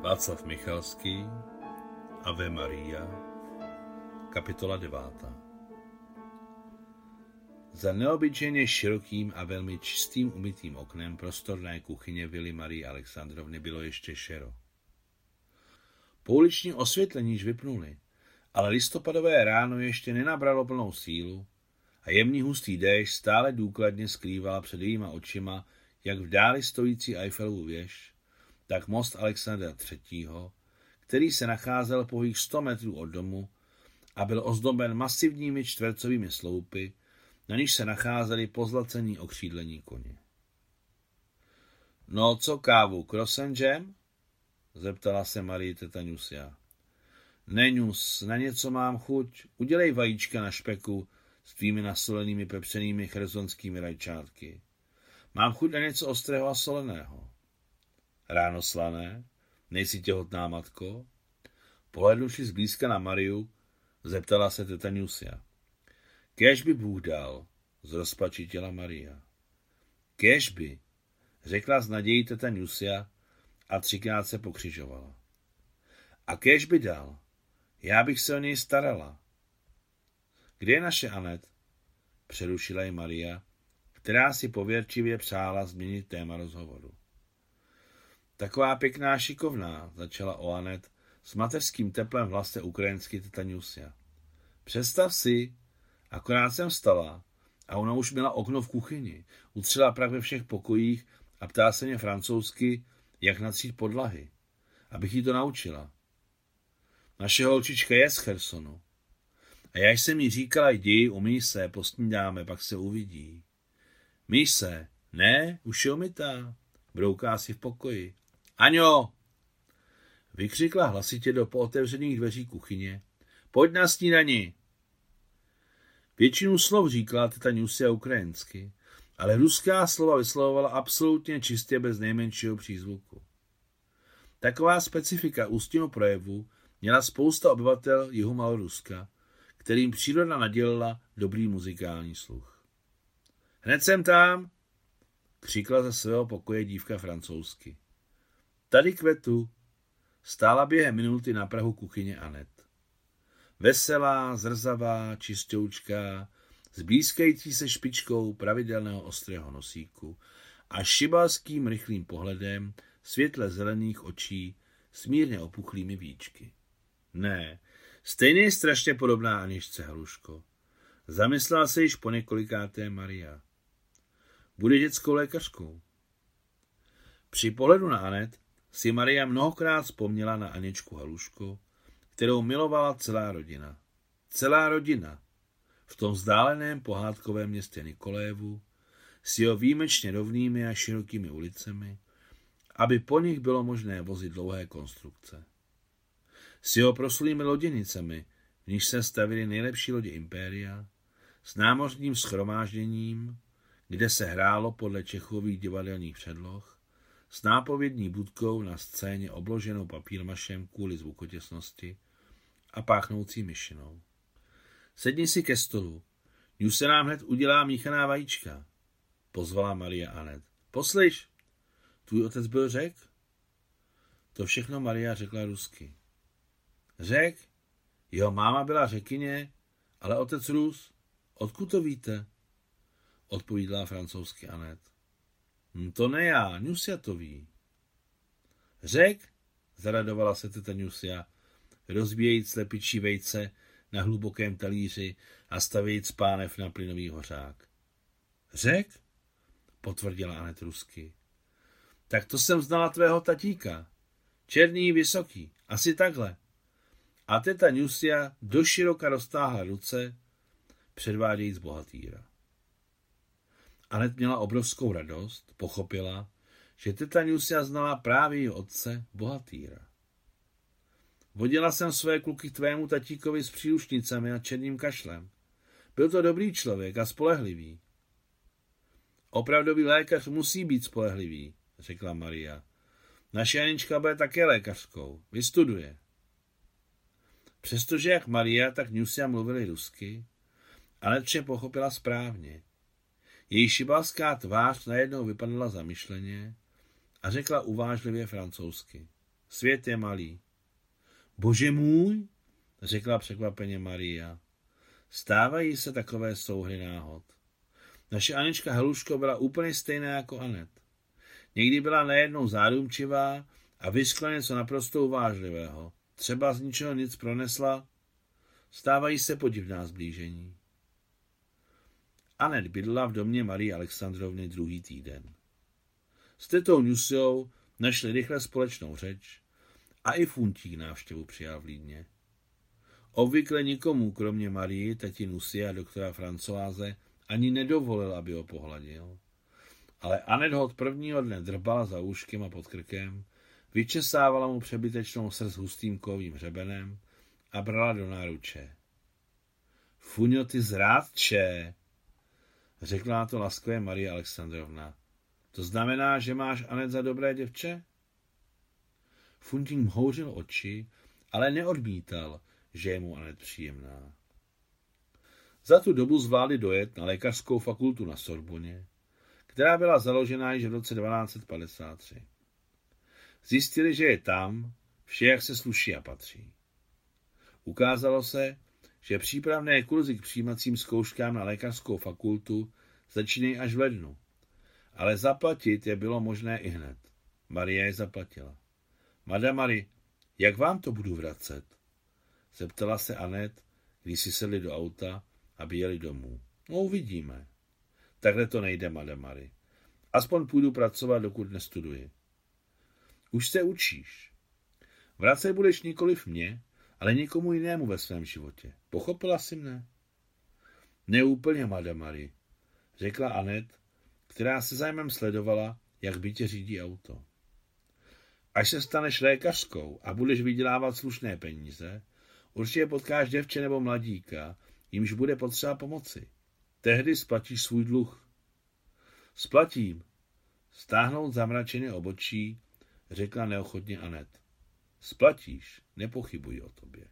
Václav Michalský, Ave Maria, kapitola 9. Za neobyčejně širokým a velmi čistým umytým oknem prostorné kuchyně Vily Marie Alexandrovny bylo ještě šero. Pouliční osvětlení již vypnuli, ale listopadové ráno ještě nenabralo plnou sílu a jemný hustý déšť stále důkladně skrýval před jejíma očima jak v dáli stojící Eiffelovu věž, tak most Alexandra III., který se nacházel pouhých 100 metrů od domu a byl ozdoben masivními čtvercovými sloupy, na níž se nacházeli pozlacení okřídlení koně. No, co kávu, jam? zeptala se Marie teta Nusia. Neňus, na něco mám chuť, udělej vajíčka na špeku s tvými nasolenými pepřenými chersonskými rajčátky. Mám chuť na něco ostrého a soleného. Ráno slané, nejsi těhotná matko? Pohlednuši zblízka na Mariu, zeptala se teta. Kéž by Bůh dal, zrozpačitila Maria. Kéž by, řekla s nadějí teta a třikrát se pokřižovala. A kéž by dal, já bych se o něj starala. Kde je naše Anet? Přerušila ji Maria, která si pověrčivě přála změnit téma rozhovoru. Taková pěkná šikovná, začala Oanet s mateřským teplem v hlase ukrajinsky teta Nusia. Představ si, akorát jsem vstala a ona už měla okno v kuchyni, utřela prach ve všech pokojích a ptá se mě francouzsky, jak natřít podlahy, abych jí to naučila. Naše holčička je z Chersonu. A já jsem jí říkala, jdi, umí se, posnídáme, pak se uvidí. Míš se, ne, už je umytá, brouká si v pokoji. Aňo! Vykřikla hlasitě do pootevřených dveří kuchyně. Pojď na snídani! Většinu slov říkala teta Nusia ukrajinsky, ale ruská slova vyslovovala absolutně čistě bez nejmenšího přízvuku. Taková specifika ústního projevu měla spousta obyvatel jihu Maloruska, kterým příroda nadělila dobrý muzikální sluch. Hned jsem tam, křikla ze svého pokoje dívka francouzsky. Tady kvetu. Stála během minuty na prahu kuchyně Anet. Veselá, zrzavá, čistoučká, s blízkající se špičkou pravidelného ostrého nosíku a šibalským rychlým pohledem světle zelených očí s mírně opuchlými víčky. Ne, stejně strašně podobná Aničce Haluško. Zamyslela se již po několikáté Maria. Bude dětskou lékařkou. Při pohledu na Anet si Maria mnohokrát vzpomněla na Aničku Haluško, kterou milovala celá rodina. Celá rodina. V tom vzdáleném pohádkovém městě Nikolévu, s jeho výjimečně rovnými a širokými ulicemi, aby po nich bylo možné vozit dlouhé konstrukce. S jeho proslými loděnicemi, v níž se stavily nejlepší lodě Impéria, s námořním schromážděním, kde se hrálo podle Čechových divadelních předloh, s nápovědní budkou na scéně obloženou papírmašem kvůli zvukotěsnosti a páchnoucí myšinou. Sedni si ke stolu. Ju se nám hned udělá míchaná vajíčka, pozvala Maria Anet. Poslyš, tvůj otec byl řek? To všechno Maria řekla rusky. Řek? Jeho máma byla řekyně, ale otec Rus. Odkud to víte? Odpovídala francouzsky Anet. Hm, to ne já, Nusia to ví. Řek, zaradovala se teta Nusia, rozbíjejíc slepičí vejce na hlubokém talíři a stavějíc pánev na plynový hořák. Řek, potvrdila Anet rusky. Tak to jsem znala tvého tatíka. Černý, vysoký, asi takhle. A teta Nusia doširoka roztáhla ruce, předvádějíc bohatýra. Anet měla obrovskou radost, pochopila, že teta Nusia znala právě jeho otce, bohatýra. Vodila jsem své kluky k tvému tatíkovi s příušnicemi a černým kašlem. Byl to dobrý člověk a spolehlivý. Opravdový lékař musí být spolehlivý, řekla Maria. Naše Anička bude také lékařskou. Vystuduje. Přestože jak Maria, tak Nusia mluvili rusky, ale vše pochopila správně. Její šibalská tvář najednou vypadala zamyšleně a řekla uvážlivě francouzsky. Svět je malý. Bože můj, řekla překvapeně Maria. Stávají se takové souhry náhod. Naše Anička Heluško byla úplně stejná jako Anet. Někdy byla najednou zádumčivá a vyskla něco naprosto uvážlivého. Třeba z ničeho nic pronesla. Stávají se podivná zblížení. Anet bydla v domě Marie Alexandrovny druhý týden. S tetou Nusiou našli rychle společnou řeč a i Funtík návštěvu přijal v Lídně. Obvykle nikomu, kromě Marii, teti Nusie a doktora Francoáze, ani nedovolil, aby ho pohladil. Ale Anet ho od prvního dne drbala za úškem a pod krkem, vyčesávala mu přebytečnou srst hustým kovým hřebenem a brala do náruče. Fuňo, ty zrádče, řekla to laskové Marie Alexandrovna. To znamená, že máš Anet za dobré děvče? Funtík houřil oči, ale neodmítal, že je mu Anet příjemná. Za tu dobu zvládli dojet na lékařskou fakultu na Sorboně, která byla založena již v roce 1253. Zjistili, že je tam vše, jak se sluší a patří. Ukázalo se, že přípravné kurzy k přijímacím zkouškám na lékařskou fakultu začínají až v lednu, ale zaplatit je bylo možné i hned. Marie je zaplatila. Madame Marie, jak vám to budu vracet? Zeptala se Anet, když si sedli do auta, aby jeli domů. No, uvidíme. Takhle to nejde, Madame Marie. Aspoň půjdu pracovat, dokud nestuduji. Už se učíš. Vracet budeš nikoliv mě, ale někomu jinému ve svém životě. Pochopila jsi mne? Neúplně, Madame Marie, řekla Anet, která se zájmem sledovala, jak by tě řídí auto. Až se staneš lékařskou a budeš vydělávat slušné peníze, určitě potkáš děvče nebo mladíka, jimž bude potřeba pomoci. Tehdy splatíš svůj dluh. Splatím. Stáhnout zamračené obočí, řekla neochotně Anet. Splatíš, nepochybuji o tobě.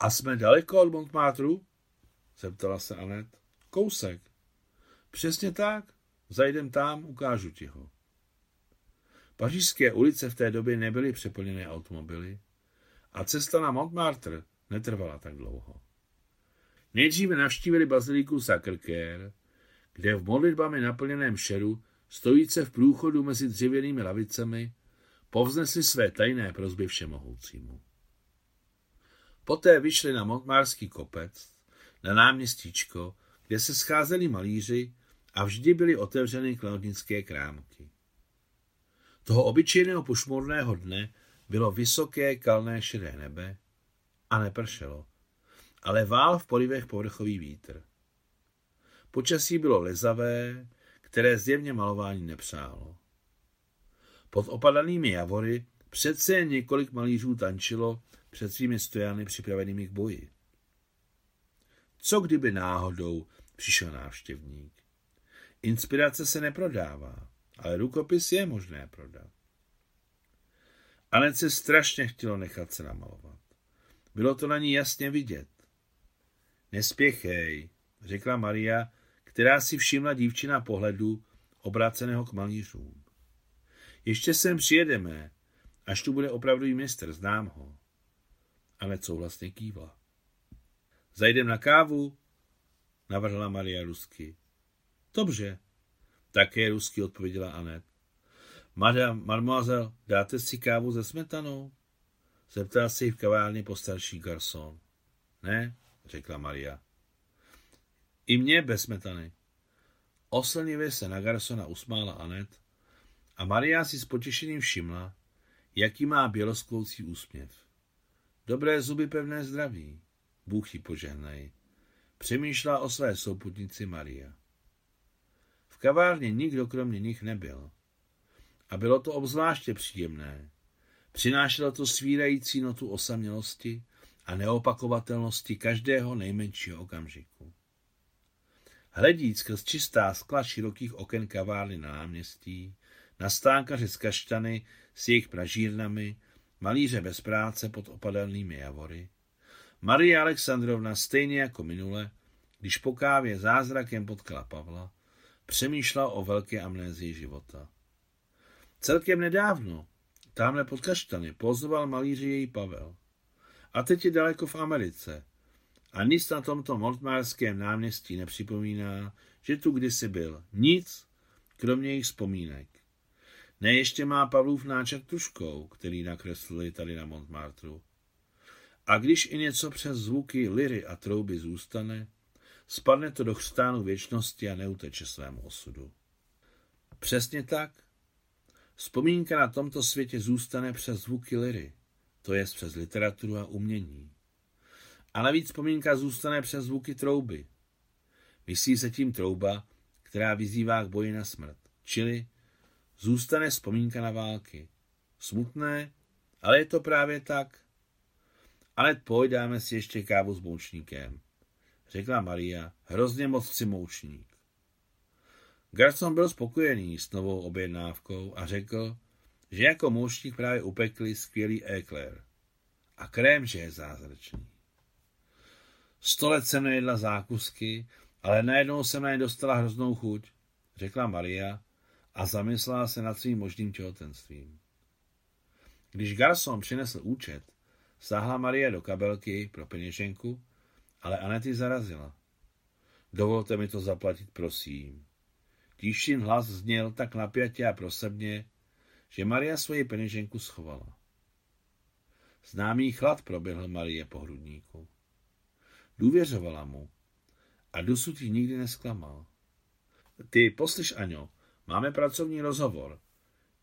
A jsme daleko od Montmartru? zeptala se Anet. Kousek. Přesně tak. Zajdem tam, ukážu ti ho. Pařížské ulice v té době nebyly přeplněné automobily a cesta na Montmartre netrvala tak dlouho. Nejdříve navštívili baziliku Sacré-Cœur, kde v modlitbami naplněném šeru, stojíce v průchodu mezi dřevěnými lavicemi, povznesli své tajné prozby všemohoucímu. Poté vyšli na Montmarský kopec, na náměstíčko, kde se scházeli malíři a vždy byly otevřeny kladnické krámky. Toho obyčejného pošmorného dne bylo vysoké kalné šedé nebe a nepršelo, ale vál v polivech povrchový vítr. Počasí bylo lezavé, které zjevně malování nepřálo. Pod opadanými javory přece jen několik malířů tančilo před svými stojany připravenými k boji. Co kdyby náhodou přišel návštěvník? Inspirace se neprodává, ale rukopis je možné prodat. Anet se strašně chtělo nechat se namalovat. Bylo to na ní jasně vidět. Nespěchej, řekla Maria, která si všimla dívčina pohledu obráceného k malířům. Ještě sem přijedeme, až tu bude opravdový mistr, znám ho. Anet souhlasně kývla. Zajdem na kávu? Navrhla Maria rusky. Dobře, také rusky odpověděla Anet. Madame, mademoiselle, dáte si kávu ze smetanou? Zeptal se jí v kavárně postarší garson. Ne, řekla Maria. I mě bez smetany. Oslnivě se na garsona usmála Anet a Maria si s potěšením všimla, jaký má běloskloucí úsměv. Dobré zuby, pevné zdraví. Bůh ji požehnej. Přemýšlela o své souputnici Maria. V kavárně nikdo kromě nich nebyl. A bylo to obzvláště příjemné. Přinášelo to svírající notu osamělosti a neopakovatelnosti každého nejmenšího okamžiku. Hledíc skrz čistá skla širokých oken kavárny na náměstí, na stánkaře z kaštany s jejich pražírnami, malíře bez práce pod opadelnými javory, Marie Alexandrovna stejně jako minule, když po kávě zázrakem potkala Pavla, přemýšlela o velké amnézii života. Celkem nedávno, Tamhle pod kaštany pozoval malíři její Pavel. A teď je daleko v Americe. A nic na tomto Montmarském náměstí nepřipomíná, že tu kdysi byl. Nic, kromě jejich vzpomínek. Ne, ještě má Pavlův náčet tuškou, který nakreslili tady na Montmartru. A když i něco přes zvuky liry a trouby zůstane, spadne to do chřtánu věčnosti a neuteče svému osudu. Přesně tak. Vzpomínka na tomto světě zůstane přes zvuky liry, to jest přes literaturu a umění. A navíc vzpomínka zůstane přes zvuky trouby. Myslí se tím trouba, která vyzývá k boji na smrt, čili zůstane vzpomínka na války. Smutné, ale je to právě tak. Ale pojď, dáme si ještě kávu s moučníkem, řekla Maria, hrozně moc chci moučník. Garson byl spokojený s novou objednávkou a řekl, že jako moučník právě upekli skvělý ékler. A krém, že je zázračný. Sto let jsem nejedla zákusky, ale najednou jsem na ně dostala hroznou chuť, řekla Maria a zamyslela se nad svým možným těhotenstvím. Když Garson přinesl účet, sáhla Marie do kabelky pro peněženku, ale Anety zarazila. Dovolte mi to zaplatit, prosím. Tíšin hlas zněl tak napjatě a prosebně, že Maria svoji peněženku schovala. Známý chlad proběhl Marie po hrudníku. Důvěřovala mu a dosud ji nikdy nesklamal. Ty, poslyš, Aňo, máme pracovní rozhovor.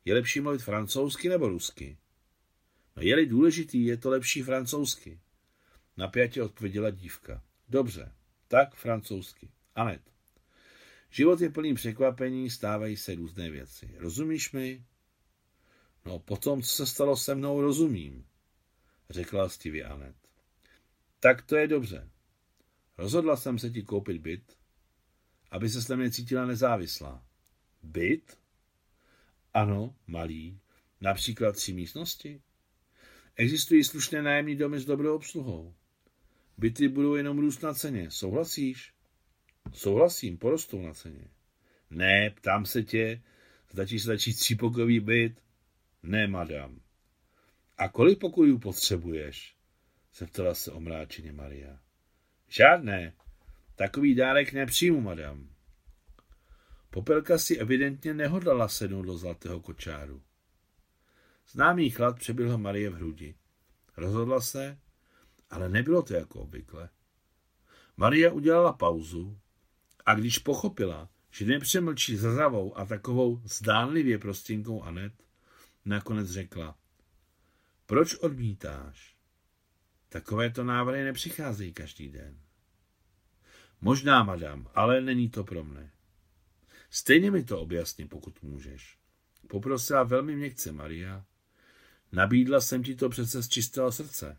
Je lepší mluvit francouzsky nebo rusky? No je-li důležitý, je to lepší francouzsky. Napjatě odpověděla dívka. Dobře, tak francouzsky. Anet. Život je plný překvapení, stávají se různé věci. Rozumíš mi? No, potom, co se stalo se mnou, rozumím, řekla Stevie Anet. Tak to je dobře. Rozhodla jsem se ti koupit byt, aby se s mě cítila nezávislá. Byt? Ano, malý. Například tři místnosti. Existují slušné nájemní domy s dobrou obsluhou. Byty budou jenom růst na ceně. Souhlasíš? Souhlasím, porostou na ceně. Ne, ptám se tě, zda ti stačí třípokový byt? Ne, madam. A kolik pokojů potřebuješ? Zeptala se omráčeně Maria. Žádné. Takový dárek nepřijmu, madam. Popelka si evidentně nehodlala sednout do zlatého kočáru. Známý chlad přebyl Marie v hrudi. Rozhodla se, ale nebylo to jako obvykle. Maria udělala pauzu a když pochopila, že nepřemlčí za zavou a takovou zdánlivě prostinkou Anet, nakonec řekla, proč odmítáš? Takovéto návrhy nepřicházejí každý den. Možná, madam, ale není to pro mne. Stejně mi to objasni, pokud můžeš. Poprosila velmi měkce Maria. Nabídla jsem ti to přece z čistého srdce.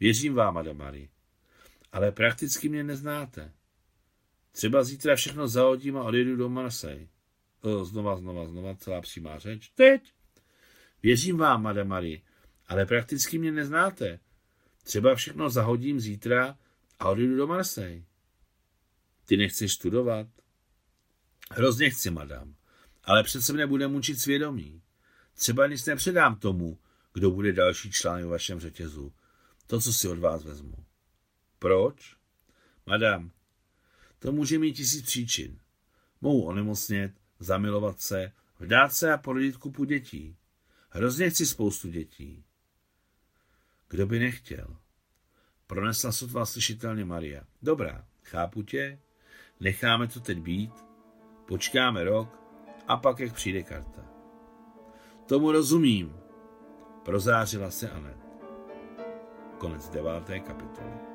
Věřím vám, madam Marie, ale prakticky mě neznáte. Třeba zítra všechno zahodím a odjedu do Marseille. O, znova, znova, znova, celá přímá řeč. Teď! Věřím vám, madam Marie, ale prakticky mě neznáte. Třeba všechno zahodím zítra a odjedu do Marseille. Ty nechceš studovat? Hrozně chci, madam, ale přece mne bude mučit svědomí. Třeba nic nepředám tomu, kdo bude další člán v vašem řetězu. To, co si od vás vezmu. Proč? Madam, to může mít tisíc příčin. Mohu onemocnět, zamilovat se, vdát se a porodit kupu dětí. Hrozně chci spoustu dětí. Kdo by nechtěl? Pronesla sotva slyšitelně Maria. Dobrá, chápu tě, necháme to teď být, počkáme rok a pak, jak přijde karta. Tomu rozumím, prozářila se Anet. Konec deváté kapitoly.